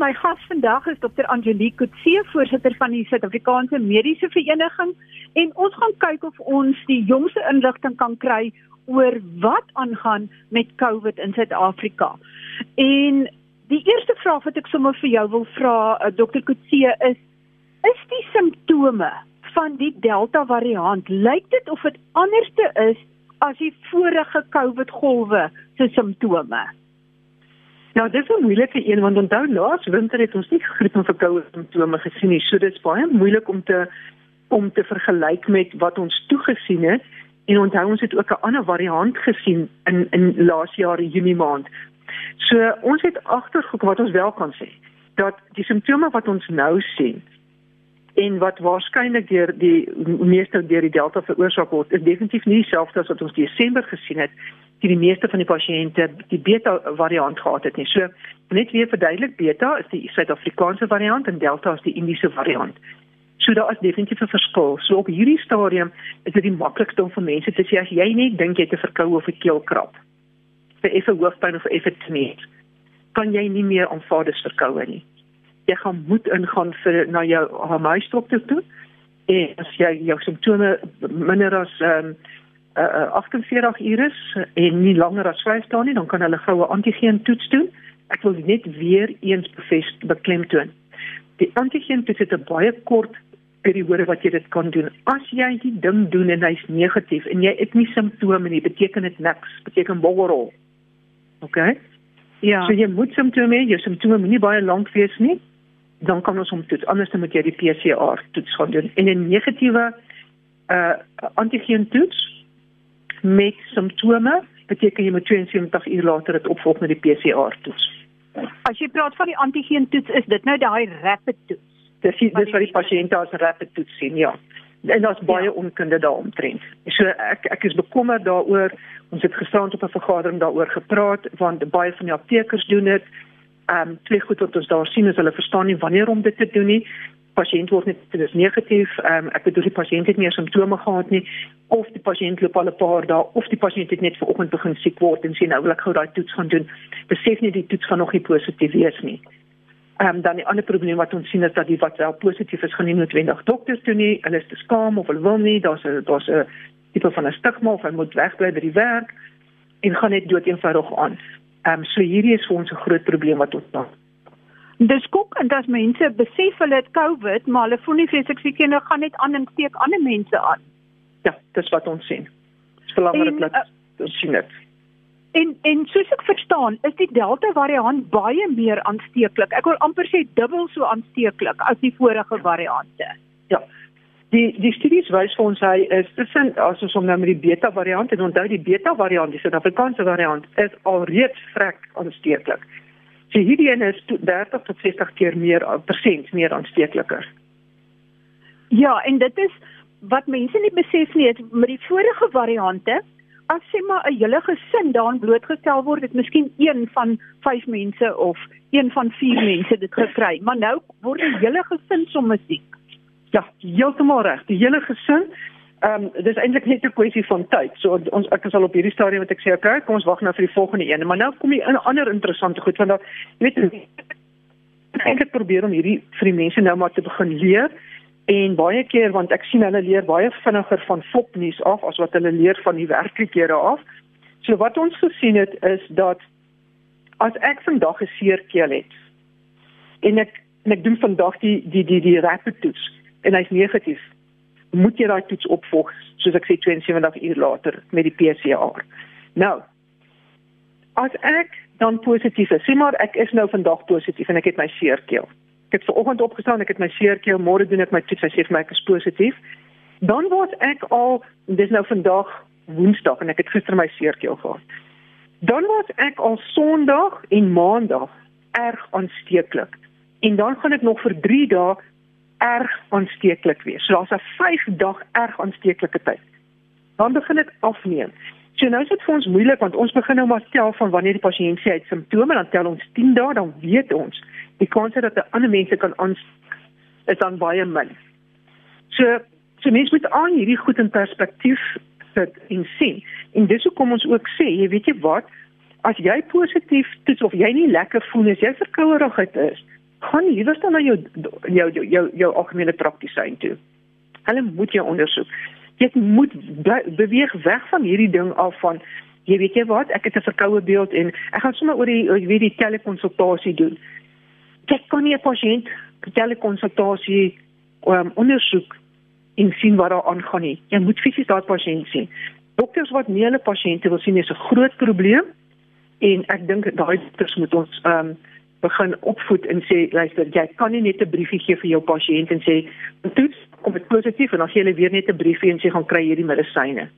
My gas vandag is Dr. Angelique Kutse, voorsitter van die Suid-Afrikaanse Mediese Vereniging, en ons gaan kyk of ons die jongste inligting kan kry oor wat aangaan met COVID in Suid-Afrika. En die eerste vraag wat ek sommer vir jou wil vra, uh, Dr. Kutse, is is die simptome van die Delta variant, lyk dit of dit anderste is as die vorige COVID golwe se simptome? Ja, dit is 'n moeilike een want onthou laas winter het ons nie griep en verkoue simptome gesien nie. So dit is baie moeilik om te om te vergelyk met wat ons toegesien het. En onthou ons het ook 'n ander variant gesien in in laas jaar Junie maand. So ons het agtergekom wat ons wel kan sê dat die simptome wat ons nou sien en wat waarskynlik deur die meeste deur die delta veroorsaak word is definitief nie dieselfde as wat ons Desember gesien het die die meeste van die pasiënte die beta variant gehad het nie. So net weer verduidelik beta is die Suid-Afrikaanse variant en delta is die Indiese variant. So daar is definitief 'n verskil. So op hierdie stadium is dit die maklikste om vir mense te sê as jy net dink jy het 'n verkoue of 'n keelkrap vir effe hoofpyn of effe tneus, kan jy nie meer aanvaar dis verkoue nie. Jy gaan moet ingaan vir na jou huisdokter toe en as jy jou simptome minder as ehm um, uh, 48 ure en nie langer as 5 dae nie, dan kan hulle goue antigeen toets doen. Ek wil net weer eens bevestig beklemtoon. Die antigeen toets het 'n baie kort periode wat jy dit kan doen. As jy die ding doen en hy's negatief en jy het nie simptome nie, beteken dit niks. Beteken boggerol. OK? Ja. So jy moet simptome hê, jou simptome moenie baie lank wees nie. Dan kan ons hom toets. Anders moet jy die PCR toets gaan doen. En 'n negatiewe uh antigeen toets met simptome, beteken jy moet 72 uur later dit opvolg met die PCR toets. As jy praat van die antigeen toets, is dit nou daai rapid toets. Dis dis wat die pasiënte as rapid toets sien, ja. En daar's baie ja. onkunde daaromtrent. So ek ek is bekommerd daaroor. Ons het gisterand op 'n vergadering daaroor gepraat want baie van die aptekers doen dit. Ehm um, twee goed wat ons daar sien is hulle verstaan nie wanneer om dit te doen nie pasiënt word net dis negatief. Ehm um, ek bedoel die pasiënt het nie simptome gehad nie of die pasiënt loop al 'n paar dae of die pasiënt het net vanoggend begin siek word en sê nou wil ek gou daai toets gaan doen. Besef nie die toets gaan nog nie positief wees nie. Ehm um, dan die ander probleem wat ons sien is dat die wat wel positief is gaan nie noodwendig dokters toe nie. Hulle is te skaam of hulle wil nie. Daar's 'n daar's 'n tipe van 'n stigma of hulle moet wegbly by die werk en gaan net dood eenvoudig aan. Ehm um, so hierdie is vir ons 'n groot probleem wat ons nou Dis koek en dat mense besef hulle het COVID, maar hulle voel nie vreeslik siek nie, hulle gaan net aan en steek ander mense aan. Ja, dis wat ons sien. Dis belangrik dat uh, ons sien dit. En en soos ek verstaan, is die Delta variant baie meer aansteeklik. Ek wil amper sê dubbel so aansteeklik as die vorige variante. Ja. Die die studies wys vir ons hy is tussen as ons hom nou met die Beta variant en onthou die Beta variant, die Suid-Afrikaanse variant is alreeds vrek aansteeklik. So hierdie een is 30 tot 60 keer meer eh, persent meer aansteekliker. Ja, en dit is wat mense nie besef nie, met die vorige variante, as sê maar 'n hele gesin daaraan blootgestel word, het miskien een van 5 mense of een van 4 mense dit gekry, maar nou word 'n hele gesin sommer siek. Ja, heeltemal reg. Die hele gesin Ehm um, dis eintlik net 'n kwessie van tyd. So ons ek is al op hierdie stadium wat ek sê, okay, kom ons wag nou vir die volgende een. Maar nou kom jy in 'n ander interessante goed want dan weet jy eintlik probeer om hierdie vir die mense nou maar te begin leer en baie keer want ek sien hulle leer baie vinniger van fopnuus af as wat hulle leer van die werklikhede af. So wat ons gesien het is dat as ek vandag 'n seer keel het en ek en ek doen vandag die die die die rapid toets en hy's negatief moet jy daai toets opvolg soos ek sê 72 uur later met die PCR. Nou as ek dan positief is, sê maar ek is nou vandag positief en ek het my seerkeel. Ek het vanoggend opgestaan, ek het my seerkeel, môre doen ek my toets, hy sê vir my ek is positief. Dan word ek al dis nou vandag Woensdag en ek het gister my seerkeel gehad. Dan word ek al Sondag en Maandag erg aansteeklik. En dan gaan ek nog vir 3 dae erg aansteeklik wees. So daar's 'n 5 dag erg aansteeklike tyd. Dan begin dit afneem. So nou is dit vir ons moeilik want ons begin nou maar tel van wanneer die pasiënt sê hy het simptome, dan tel ons 10 dae, dan weet ons die kans dat 'n ander mense kan aansteek is dan baie min. So so mense moet aan hierdie goed in perspektief sit en sien. En dis hoekom ons ook sê, jy weet jy wat, as jy positief toets of jy nie lekker voel as jy verkouerigheid is, gaan liewer dan na jou jou jou jou, jou algemene praktisyn toe. Hulle moet jou ondersoek. Jy moet beweeg weg van hierdie ding af van jy weet jy wat, ek het 'n verkoue beeld en ek gaan sommer oor die weet die telekonsultasie doen. Jy kan nie 'n pasiënt telekonsultasie um, ondersoek en sien wat daar aangaan nie. Jy moet fisies daardie pasiënt sien. Dokters wat nie hulle pasiënte wil sien is 'n groot probleem en ek dink daai dokters moet ons ehm um, begin opvoed en sê luister jy kan nie net 'n briefie gee vir jou pasiënt en sê toets kom dit positief en dan gee hulle weer net 'n briefie en sê gaan kry hierdie medisyne.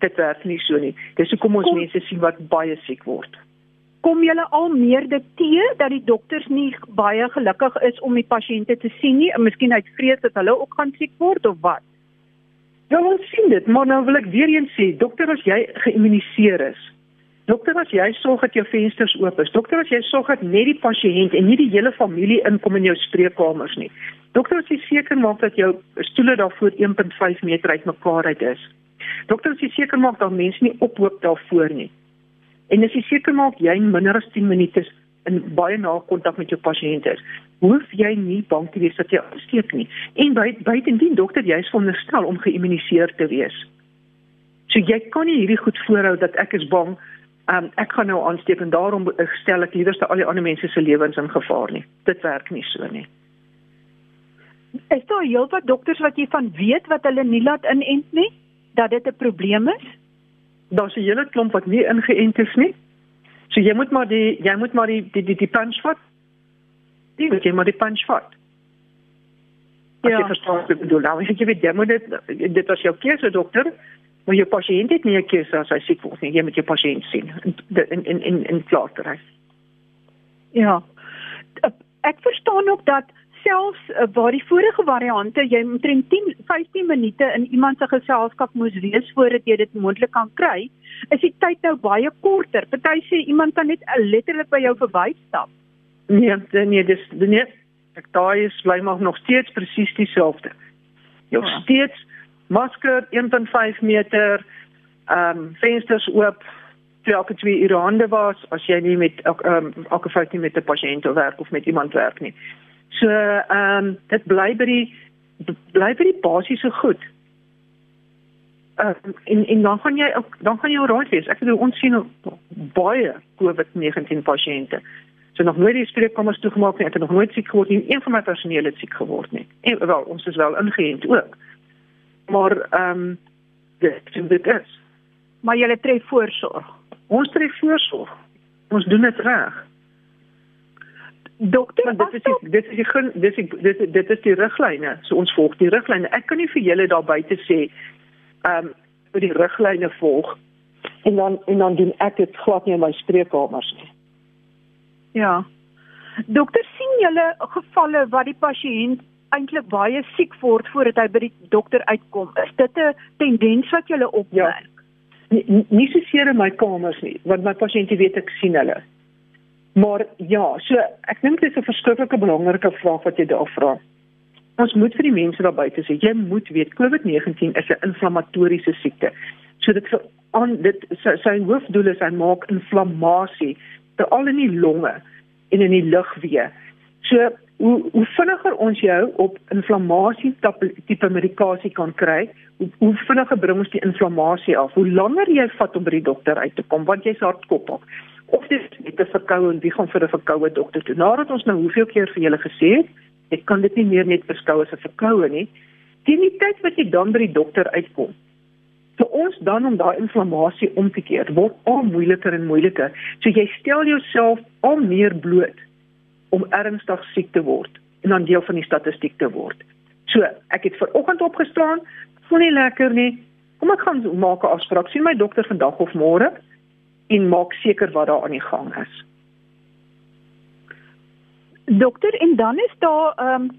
Dit werk nie so nie. Dis hoekom ons kom, mense sien wat baie siek word. Kom julle al meer dit teë dat die dokters nie baie gelukkig is om die pasiënte te sien nie, en miskien uit vrees dat hulle ook gaan siek word of wat? Ja, ons sien dit, maar nou wil ek weer eens sê, dokter as jy geïmmuniseer is, dokter as jy sorg dat jou vensters oop is, dokter as jy sorg dat net die pasiënt en nie die hele familie inkom in jou spreekkamers nie. Dokter as jy seker maak dat jou stoele daarvoor 1.5 meter uitmekaar uit is. Dokter as jy seker maak dat mense nie ophoop daarvoor nie. En as jy seker maak jy minder as 10 minute in baie na kontak met jou pasiënt is, hoef jy nie bang te wees dat jy aansteek nie. En buitendien dokter, jy is veronderstel om geïmmuniseer te wees. So jy kan nie hierdie goed voorhou dat ek is bang, um, ek gaan nou aansteek en daarom stel ek liewerste al die ander mense se lewens in gevaar nie. Dit werk nie so nie. Is daar heelwat dokters wat jy van weet wat hulle nie laat inent nie dat dit 'n probleem is? Daar's 'n hele klomp wat nie ingeënt is nie. So jy moet maar die jy moet maar die die die, die punch vat die moet jy maar die punch vat. As ja. jy verstaan wat ek bedoel, nou ek weet jy moet dit dit as jou keuse dokter, maar jou pasiënt het nie 'n keuse as hy siek word nie. Jy moet jou pasiënt sien in in in in klaar te ry. Ja. Ek verstaan ook dat selfs uh, waar die vorige variante jy omtrent 10 15 minute in iemand se geselskap moes wees voordat jy dit moontlik kan kry, is die tyd nou baie korter. Party sê iemand kan net uh, letterlik by jou verbystap. Nee, nee, dis nee. Ek daai is bly maar nog steeds presies dieselfde. Jy ja. steeds masker 1.5 meter, ehm um, vensters oop elke twee ure hande was as jy nie met ehm um, elke fout nie met 'n pasiënt werk of met iemand werk nie. So ehm um, dit bly by die bly by die basiese goed. Uh, en en dan gaan jy ook dan gaan jy oral wees. Ek bedoel ons sien baie COVID-19 pasiënte so nog nooit die spreekkamers toegemaak nie. Ek het nog nooit siek geword nie. Een van my personeel het siek geword nie. En wel, ons is wel ingeënt ook. Maar ehm um, dit dit is. Maar jy tref voorsorg. Ons tref voorsorg. Ons doen dit reg. Dokter, dit is die, dit is die gun, dit is dit dit is die riglyne. So ons volg die riglyne. Ek kan nie vir julle daar buite sê ehm um, vir die riglyne volg en dan en dan doen ek dit glad nie in my spreekkamers nie. Ja. Dokter sien julle gevalle waar die pasiënt eintlik baie siek word voordat hy by die dokter uitkom. Is dit 'n tendens wat julle opmerk? Ja. Nie, nie so seer in my kamers nie, want my pasiënte weet ek sien hulle. Maar ja, so ek dink dit is 'n verskriklike belangrike vraag wat jy daar vra. Ons moet vir die mense daar buite sê, jy moet weet COVID-19 is 'n inflammatoriese siekte. So dit aan dit sy, sy hoofdoel is hy maak inflammasie veral in die longe en in die lugweë. So hoe hoe vinniger ons jou op inflammasie tipe medikasie kan kry, hoe, hoe vinniger bring ons die inflammasie af. Hoe langer jy vat om by die dokter uit te kom want jy's hardkoppig. Of dit net 'n verkoue en wie gaan vir 'n verkoue dokter toe? Nadat ons nou hoeveel keer vir julle gesê het, ek kan dit nie meer net beskou as 'n verkoue nie. Teen die tyd wat jy dan by die dokter uitkom, vir ons dan om daai inflammasie om te keer word al moeiliker en moeiliker. So jy stel jouself al meer bloot om ernstig siek te word en dan deel van die statistiek te word. So, ek het ver oggend opgestaan, voel nie lekker nie. Kom ek gaan maak 'n afspraak. Sien my dokter vandag of môre en maak seker wat daar aan die gang is. Dokter, en dan is daar ehm um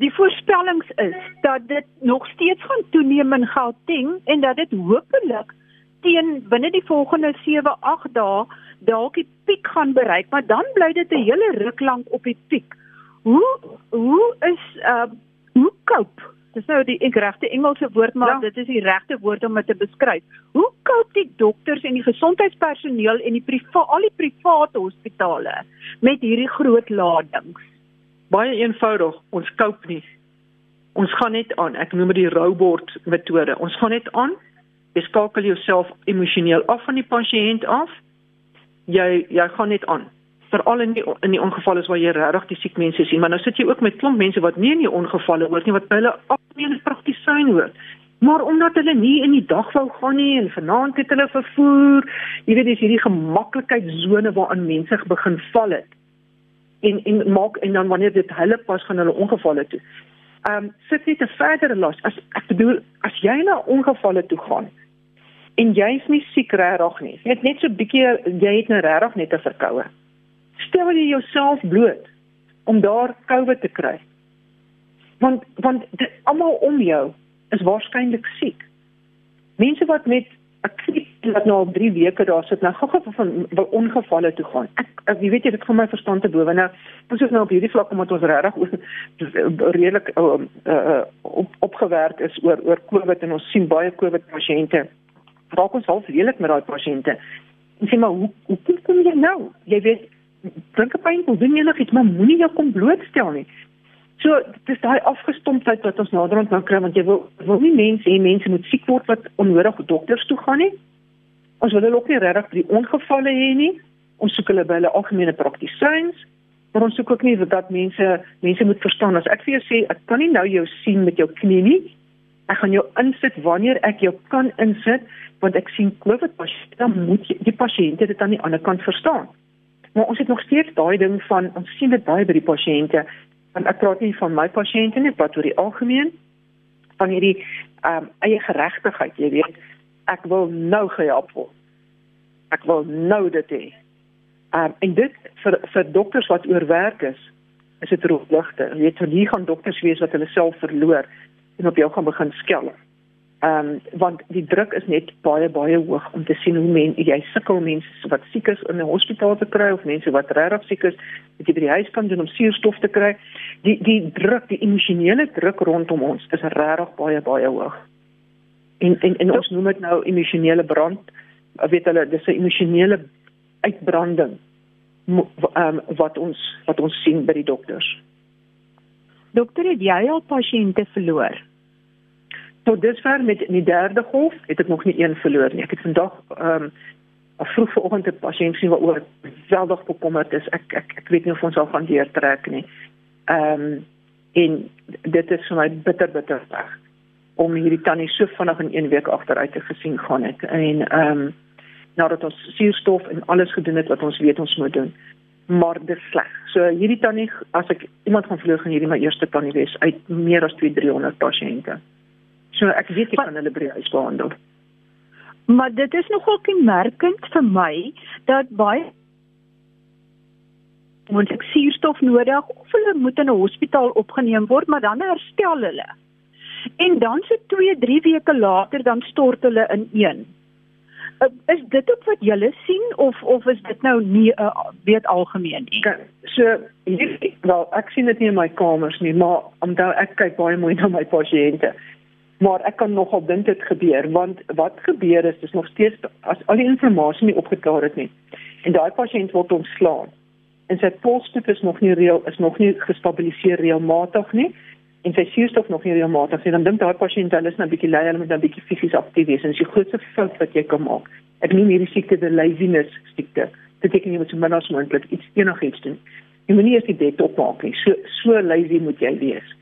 die voorspellings is dat dit nog steeds gaan toeneem in Gauteng en dat dit hopelik teen binne die volgende 7, 8 dae dalk die piek gaan bereik, maar dan bly dit 'n hele ruk lank op die piek. Hoe hoe is uh hoe koop? Dis nou die regte Engelse woord maar ja. dit is die regte woord om dit te beskryf. Hoe koop die dokters en die gesondheidspersoneel en die private al die private hospitale met hierdie groot ladings? baie eenvoudig, ons koop nie. Ons gaan net aan. Ek noem dit die roubord metode. Ons gaan net aan. Jy skakel jouself emosioneel af van die pasiënt af. Jy jy gaan net aan. Veral in die in die ongevalle waar jy regtig die siek mense sien, maar nou sit jy ook met klomp mense wat nie in die ongevalle hoort nie wat by hulle algemene praktisyn hoort. Maar omdat hulle nie in die dag wou gaan nie en vanaand het hulle vervoer, jy weet dis hierdie gemaklikheidsone waarin mense begin val het. En en maak en dan wanneer dit hulle pas gaan hulle ongevalle toe ehm um, sit net 'n verdere las. As ek bedoel as jy na ongevalle toe gaan en jy's nie siek regtig nie. Jy het net so 'n bietjie jy het nou regtig net 'n verkoue. Stel jy jouself bloot om daar COVID te kry. Want want almal om jou is waarskynlik siek. Mense wat met ek wat nou al 3 weke daar sit nou gou-gou van wil ongevalle toe gaan. Ek, ek jy weet jy dit kom my verstand te bowe. Nou ons is nou op hierdie vlak omdat ons regtig redelik uh, uh, op, opgewerk is oor oor COVID en ons sien baie COVID pasiënte. Raak ons half redelik met daai pasiënte. En sê maar hoe hoe kom jy nou? Jy weet drink 'n pyn, doen jy nog iets, maar moenie jou kom blootstel nie. So dis daai afgestompheid wat ons naderhand nou kry want jy wil wil nie mense hê mense moet siek word wat onnodig dokters toe gaan nie. Ons wil hulle ook nie regtig die ongevalle hê nie. Ons soek hulle by hulle algemene praktisyns, maar ons soek ook nie dat mense mense moet verstaan as ek vir jou sê ek kan nie nou jou sien met jou knie nie. Ek gaan jou insit wanneer ek jou kan insit want ek sien COVID pasiënte dan moet jy die pasiënte dit aan die ander kant verstaan. Maar ons het nog steeds daai ding van ons sien dit baie by die pasiënte want ek praat nie van my pasiënte nie, maar oor die algemeen van hierdie ehm um, eie geregtigheid, jy weet ek wil nou gehelp word. Ek wil nou dit hê. Um, en dit vir vir dokters wat oorwerk is, is dit roepligte. Jy weet, hier gaan dokters wees wat hulle self verloor en op jou gaan begin skel. Ehm um, want die druk is net baie baie hoog om te sien hoe men jy sukkel mense wat siek is in 'n hospitaal te kry of mense wat regtig siek is, wat jy by die huis kan doen om suurstof te kry. Die die druk, die emosionele druk rondom ons is regtig baie baie hoog en en en ons noem dit nou emosionele brand weet hulle dis 'n emosionele uitbranding um, wat ons wat ons sien by die dokters. Dokter, het jy al pasiënte verloor? Tot dusver met die derde golf het ek nog nie een verloor nie. Ek het vandag ehm um, vroeg vanoggend 'n pasiënt sien wat oor veldig bekommerd is. Ek ek ek weet nie of ons al gaan deurtrek nie. Ehm um, en dit is vir my bitter bitter sleg om hierdie tannie so vinnig in een week agteruit te gesien gaan het en ehm um, nadat ons suurstof en alles gedoen het wat ons weet ons moet doen maar dit sleg. So hierdie tannie as ek iemand gaan vloeg gaan hierdie my eerste tannie wees uit meer as 2300 pasiënte. So ek weet ek kan hulle by huis behandel. Maar dit is nogal kenmerkend vir my dat baie want ek suurstof nodig of hulle moet in 'n hospitaal opgeneem word maar dan herstel hulle. En dan so 2, 3 weke later dan stort hulle in een. Uh, is dit ook wat julle sien of of is dit nou nie 'n uh, weet algemeen nie? So hier wel ek sien dit nie in my kamers nie, maar omdat ek kyk baie mooi na my pasiënte. Maar ek kan nogal dink dit gebeur want wat gebeur is dis nog steeds as al die inligting nie opgeklaar het nie. En daai pasiënt word ontslaan. En sy polstoet is nog nie reël is nog nie gestabiliseer reëlmatig nie en sy suurstof nog nie reëlmatig nie, dan dink daai pasiënt hulle is nou 'n bietjie lui, hulle moet nou 'n bietjie fisies aktief wees en dis die grootste fout wat jy kan maak. Ek noem hierdie siekte die laziness siekte. Beteken jy moet so min as moontlik iets enigiets doen. Jy moet nie eers die bed opmaak nie. So so lazy moet jy wees.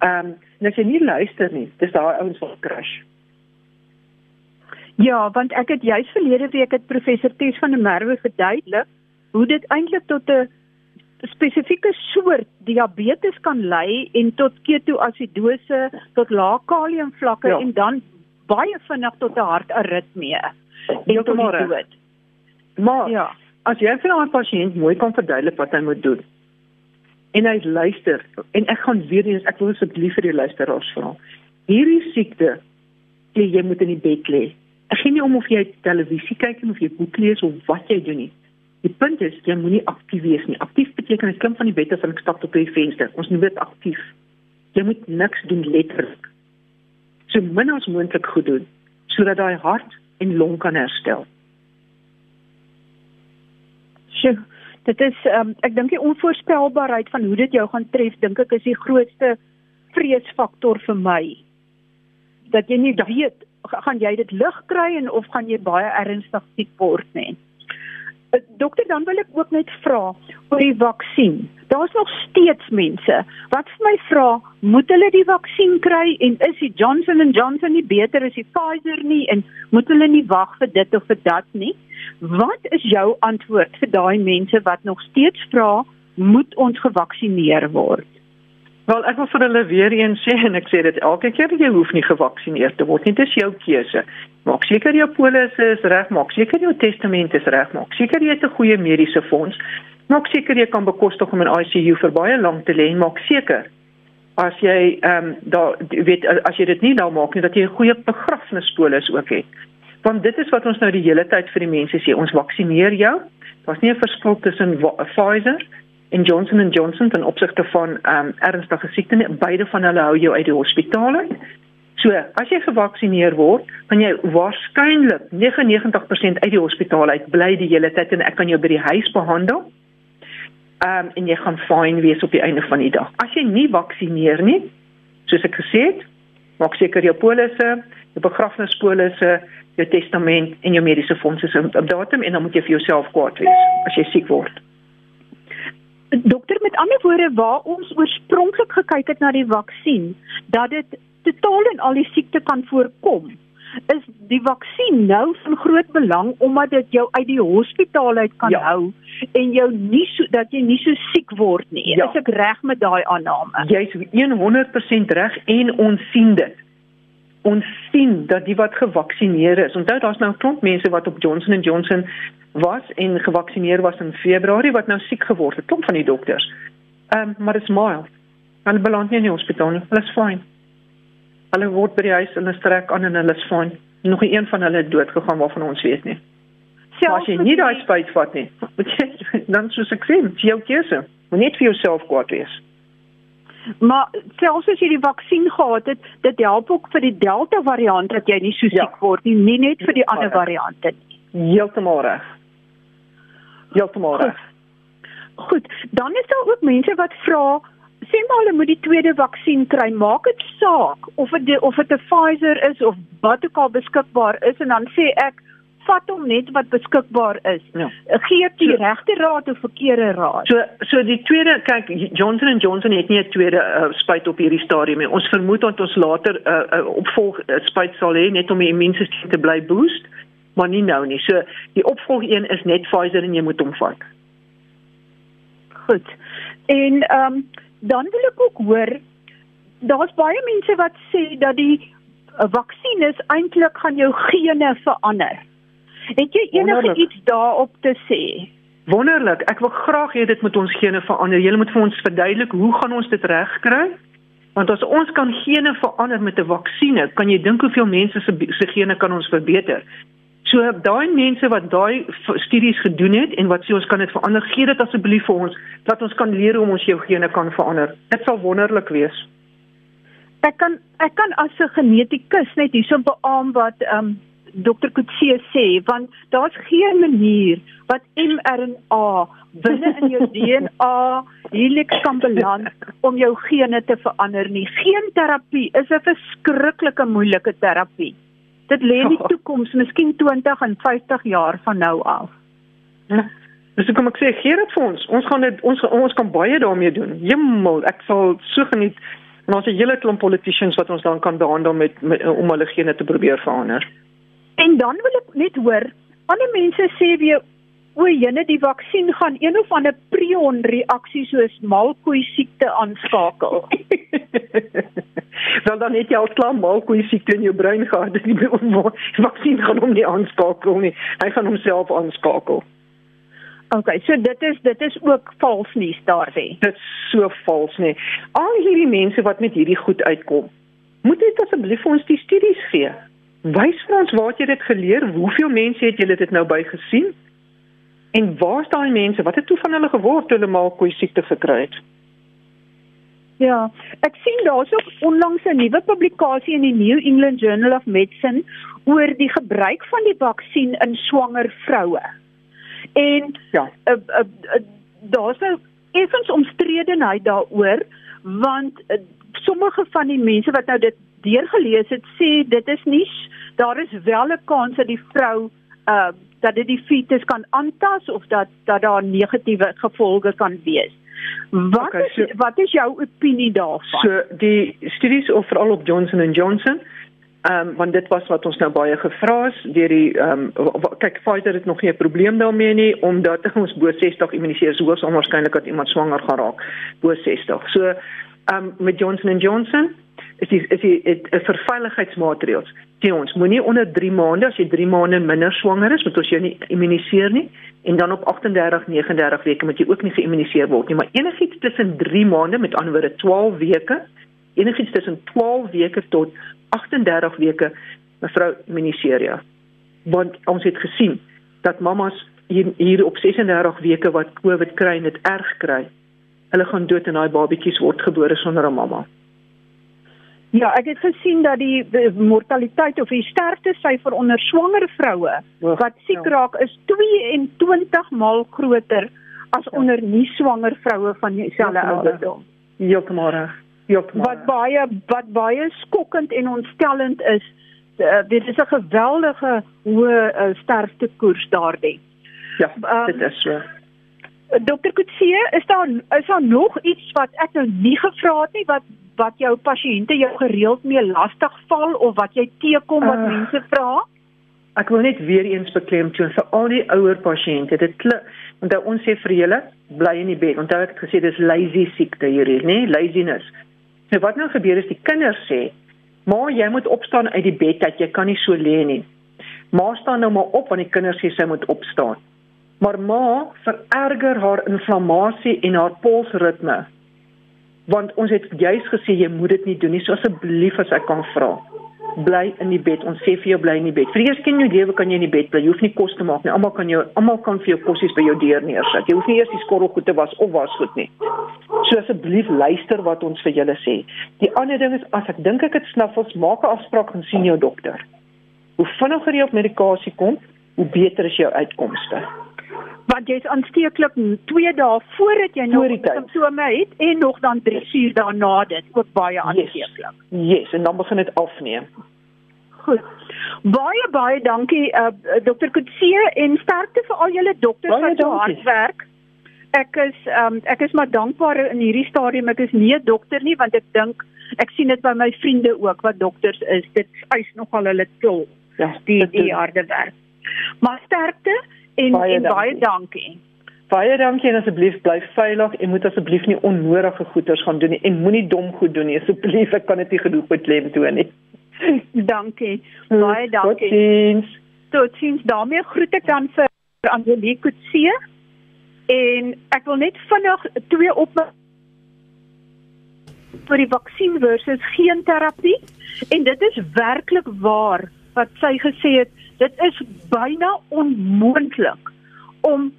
Ehm, um, en as jy nie luister nie, dis daai ouens wat crash. Ja, want ek het juis verlede week het professor Ties van der Merwe verduidelik hoe dit eintlik tot 'n spesifieke soort diabetes kan lei en tot ketoasidose, tot lae kaliumvlakke ja. en dan baie vinnig tot 'n hartaritmie. Heeltemal. Maar ja, as jy vir 'n pasiënt mooi kan verduidelik wat hy moet doen en hy luister en ek gaan weer eens ek wil asseblief vir die luisteraars vra. Hierdie siekte, jy moet in die bed lê. Ek gee nie om of jy televisie kyk of jy boek lees of wat jy doen nie. Die punt is jy moenie aktief wees nie. Aktief beteken ek klim van die bed af en ek stap op die venster. Ons moet dit aktief. Jy moet niks doen letterlik. So min as moontlik goed doen sodat daai hart en long kan herstel. Sjoe, Dit is um, ek dink die onvoorspelbaarheid van hoe dit jou gaan tref, dink ek is die grootste vreesfaktor vir my. Dat jy nie ja. weet gaan jy dit lig kry en of gaan jy baie ernstig siek word nie. Eh, dokter, dan wil ek ook net vra oor die vaksin. Daar's nog steeds mense wat vir my vra, moet hulle die vaksin kry en is die Johnson & Johnson nie beter as die Pfizer nie en moet hulle nie wag vir dit of vir dat nie? Wat is jou antwoord vir daai mense wat nog steeds vra, moet ons gevaksinereer word? Wel, ek wil vir hulle weer eens sê en ek sê dit elke keer jy hoef nie gevaksinereer te word nie, dit is jou keuse. Maak seker jou polisse is reg, maak seker jou testament is reg, maak seker jy het 'n goeie mediese fonds. Maak seker jy kan bekostig om in ICU vir baie lank te lê en maak seker as jy ehm um, daar weet as jy dit nie nou maak nie dat jy 'n goeie begrafnispolis ook het. Want dit is wat ons nou die hele tyd vir die mense sê, ons vaksineer jou. Daar's nie 'n verskil tussen Pfizer en Johnson & Johnson ten opsigte van ehm um, ernstige siekte nie. Beide van hulle hou jou uit die hospitaal uit. So, as jy gevaksinereer word, dan jy waarskynlik 99% uit die hospitaal uit bly die hele tyd en ek kan jou by die huis behandel. Ehm um, en jy gaan fyn wees op die einde van die dag. As jy nie vaksinereer nie, soos ek gesê het, maak seker jou polisse, jou begrafnispolisse, jou testament en jou mediese fondse op datum en dan moet jy vir jouself kwaad wees as jy siek word. Dokter met ander woorde waar ons oorspronklik gekyk het na die vaksin dat dit totaal en al die siekte kan voorkom is die vaksin nou van groot belang omdat dit jou uit die hospitaal uit kan ja. hou en jou nie so dat jy nie so siek word nie. Ja. Is ek reg met daai aanname? Jy's 100% reg en ons sien dit. Ons sien dat die wat gevaksinereer is. Onthou daar's nou 'n klomp mense wat op Johnson & Johnson was en gevaksinereer was in Februarie wat nou siek geword het, klop van die dokters. Ehm um, maar dit is mild. Hulle beland nie in die hospitaal nie. Hulle is fyn. Hulle word by die huis in 'n strek aan en hulle is fyn. Nog een van hulle het dood gegaan waarvan ons weet nie. Selfs as jy nie daai spyt vat nie, dan so sukses, jy jou keuse. Moet net vir jouself kwaad wees. Maar selfs as jy die vaksin gehad het, dit help ook vir die Delta variant dat jy nie so siek ja. word nie, nie net vir die ander variante nie. Heeltemal reg. Heeltemal reg. Goed, dan is daar ook mense wat vra, sê maar hulle moet die tweede vaksin kry, maak dit saak of dit of dit 'n Pfizer is of wat ook al beskikbaar is en dan sê ek vat hom net wat beskikbaar is. Ja. Gee die so, regte raad of verkeerde raad. So so die tweede kyk Johnson & Johnson het nie 'n tweede uh, spuit op hierdie stadium nie. Ons vermoed dat ons later 'n uh, uh, opvolg uh, spuit sal hê net om die immuunstelsel te bly boost maar nie nou nie. So die opvolg een is net Pfizer en jy moet hom vat. Goed. En ehm um, dan wil ek ook hoor daar's baie mense wat sê dat die uh, vaksin is eintlik gaan jou gene verander. Het jy enige Wonderlik. iets daarop te sê? Wonderlik. Ek wil graag hê dit moet ons gene verander. Jy moet vir ons verduidelik hoe gaan ons dit regkry? Want as ons kan gene verander met 'n vaksinne, kan jy dink hoeveel mense se se gene kan ons verbeter? So daai mense wat daai studies gedoen het en wat sê ons kan dit verander, gee dit asseblief vir ons dat ons kan leer hoe ons jou gene kan verander. Dit sal wonderlik wees. Ek kan ek kan as 'n genetikus net hierso beamoen wat ehm um, Dr. Kutsie sê want daar's geen manier wat mRNA binne in jou DNA helix kan beland om jou gene te verander nie. Geen terapie is 'n verskriklike moeilike terapie. Dit lê in die toekoms, miskien 20 en 50 jaar van nou af. Ja. Dis kom ek sê gee dit vir ons. Ons gaan dit ons ons kan baie daarmee doen. Hemel, ek sal so geniet en ons 'n hele klomp politicians wat ons dan kan behandel met, met om hulle gene te probeer verander. En dan wil ek net hoor, ander mense sê weer o, jene die vaksin gaan een of ander prion reaksie soos malkoei siekte aanskakel. Wel dan het jy al klaar malkoei siekte in jou brein gehad, dis nie vaksin gaan hom nie aanskakel nie. Hy gaan homself aanskakel. OK, so dit is dit is ook vals nuus daarby. Dit so vals nie. Al hierdie mense wat met hierdie goed uitkom, moet net asseblief vir ons die studies gee. Wys vir ons waar jy dit geleer, hoeveel mense het julle dit nou by gesien? En waar is daai mense? Wat het toe van hulle geword toe hulle malkoei siekte gekry het? Ja, ek sien daar's ook onlangs 'n nuwe publikasie in die New England Journal of Medicine oor die gebruik van die vaksin in swanger vroue. En ja, uh, uh, uh, daar's nou effens omstredenheid daaroor want uh, sommige van die mense wat nou dit deurgelees het sê dit is nie daar is wel 'n kans dat die vrou uh dat dit die fetus kan aantas of dat dat daar negatiewe gevolge kan wees. Wat okay, so, is wat is jou opinie daarvan? So die studies of veral op Johnson and Johnson Ehm um, want dit was wat ons nou baie gevra is deur die ehm um, kyk Pfizer het nog nie 'n probleem daarmee nie omdat ons bo 60 immuniseer so hoogs onwaarskynlik dat iemand swanger gaan raak bo 60. So ehm um, met Johnson & Johnson is die is die 'n verveiligheidsmaatreëls. Sien ons moenie onder 3 maande as jy 3 maande minder swanger is, moet ons jou nie immuniseer nie en dan op 38 39 weke moet jy ook nie geïmmuniseer word nie, maar enigiets tussen 3 maande met ander woorde 12 weke enigiets tussen 12 weke tot 38 weke mevrou Miniseria. Want ons het gesien dat mamas hier, hier op 36 weke wat COVID kry en dit erg kry, hulle gaan dood en daai babatjies word gebore sonder 'n mamma. Ja, ek het gesien dat die mortaliteit of die sterfte syfer onder swanger vroue wat siek ja. raak is 22 maal groter as ja. onder nie swanger vroue van dieselfde ouderdom. Heeltemal reg wat baie wat baie skokkend en ontstellend is. Uh, dit is 'n geweldige hoë uh, sterftekoers daardie. Ja, um, dit is so. Dokter Kutsie, is daar is daar nog iets wat ek nou nie gevra het nie wat wat jou pasiënte jou gereeld mee lastig val of wat jy teekom wat uh, mense vra? Ek wil net weer eens beklemtoon vir al die ouer pasiënte. Dit want ons sê vir julle bly in die bed. Onthou ek het gesê dis lazy siekte hierdie, nê? Laziness. Nou wat nou gebeur is die kinders sê, "Ma, jy moet opstaan uit die bed dat jy kan nie so lê nie." Ma staan nou maar op want die kinders sê sy moet opstaan. Maar ma vererger haar inflammasie en haar polsritme. Want ons het juis gesê jy moet dit nie doen nie. So asseblief as ek kan vra bly in die bed. Ons sê vir jou bly in die bed. Vir eers ken jou lewe kan jy in die bed bly. Jy hoef nie kos te maak nie. Almal kan jou almal kan vir jou kosies by jou deur neersit. Jy hoef nie eers die skorrelgoed te was of was goed nie. So asseblief luister wat ons vir julle sê. Die ander ding is as ek dink ek het snuffels, maak 'n afspraak en sien jou dokter. Hoe vinniger jy op medikasie kom, hoe beter is jou uitkomste want jy's aansteeklik 2 dae voordat jy nog simptome het en nog dan 3 uur daarna dit ook baie aansteeklik. Yes. yes, en dan begin dit afneem. Goed. Baie baie dankie uh, dokter Kutsie en sterkte vir al julle dokters baie wat so hard werk. Ek is um, ek is maar dankbaar in hierdie stadium. Ek is nie 'n dokter nie want ek dink ek sien dit by my vriende ook wat dokters is. Dit eis nogal hulle tol. Ja, die die harde werk. Maar sterkte en baie en dankie. baie dankie. Baie dankie en asseblief bly veilig en moet asseblief nie onnodige goeders gaan doen nie en moenie dom goed doen nie asseblief ek kan dit nie genoeg beklem toe nie. dankie. Baie dankie. Totsiens. Totsiens. daarmee groet ek dan vir Angelique Kutsie en ek wil net vinnig twee op vir die vaksin versus geen terapie en dit is werklik waar wat sy gesê het dit is byna onmoontlik om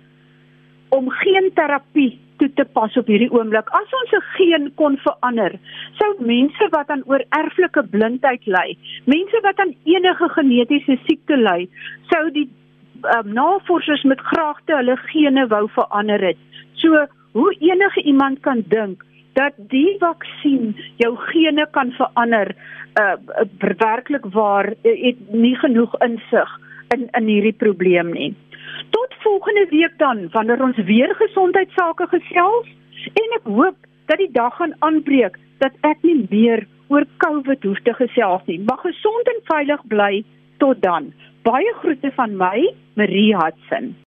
om geen terapie toe te pas op hierdie oomblik. As ons 'n geen kon verander, sou mense wat aan oorerflike blindheid ly, mense wat aan enige genetiese siekte ly, sou die um, navorsers met graagte hulle gene wou verander het. So hoe enige iemand kan dink dat die vaksin jou gene kan verander, uh werklik waar het nie genoeg insig in in hierdie probleem nie. Tot volgende week dan wanneer ons weer gesondheidsake gesels en ek hoop dat die dag gaan aanbreek dat ek nie meer oor COVID hoef te gesels nie. Mag gesond en veilig bly tot dan. Baie groete van my, Marie Hudson.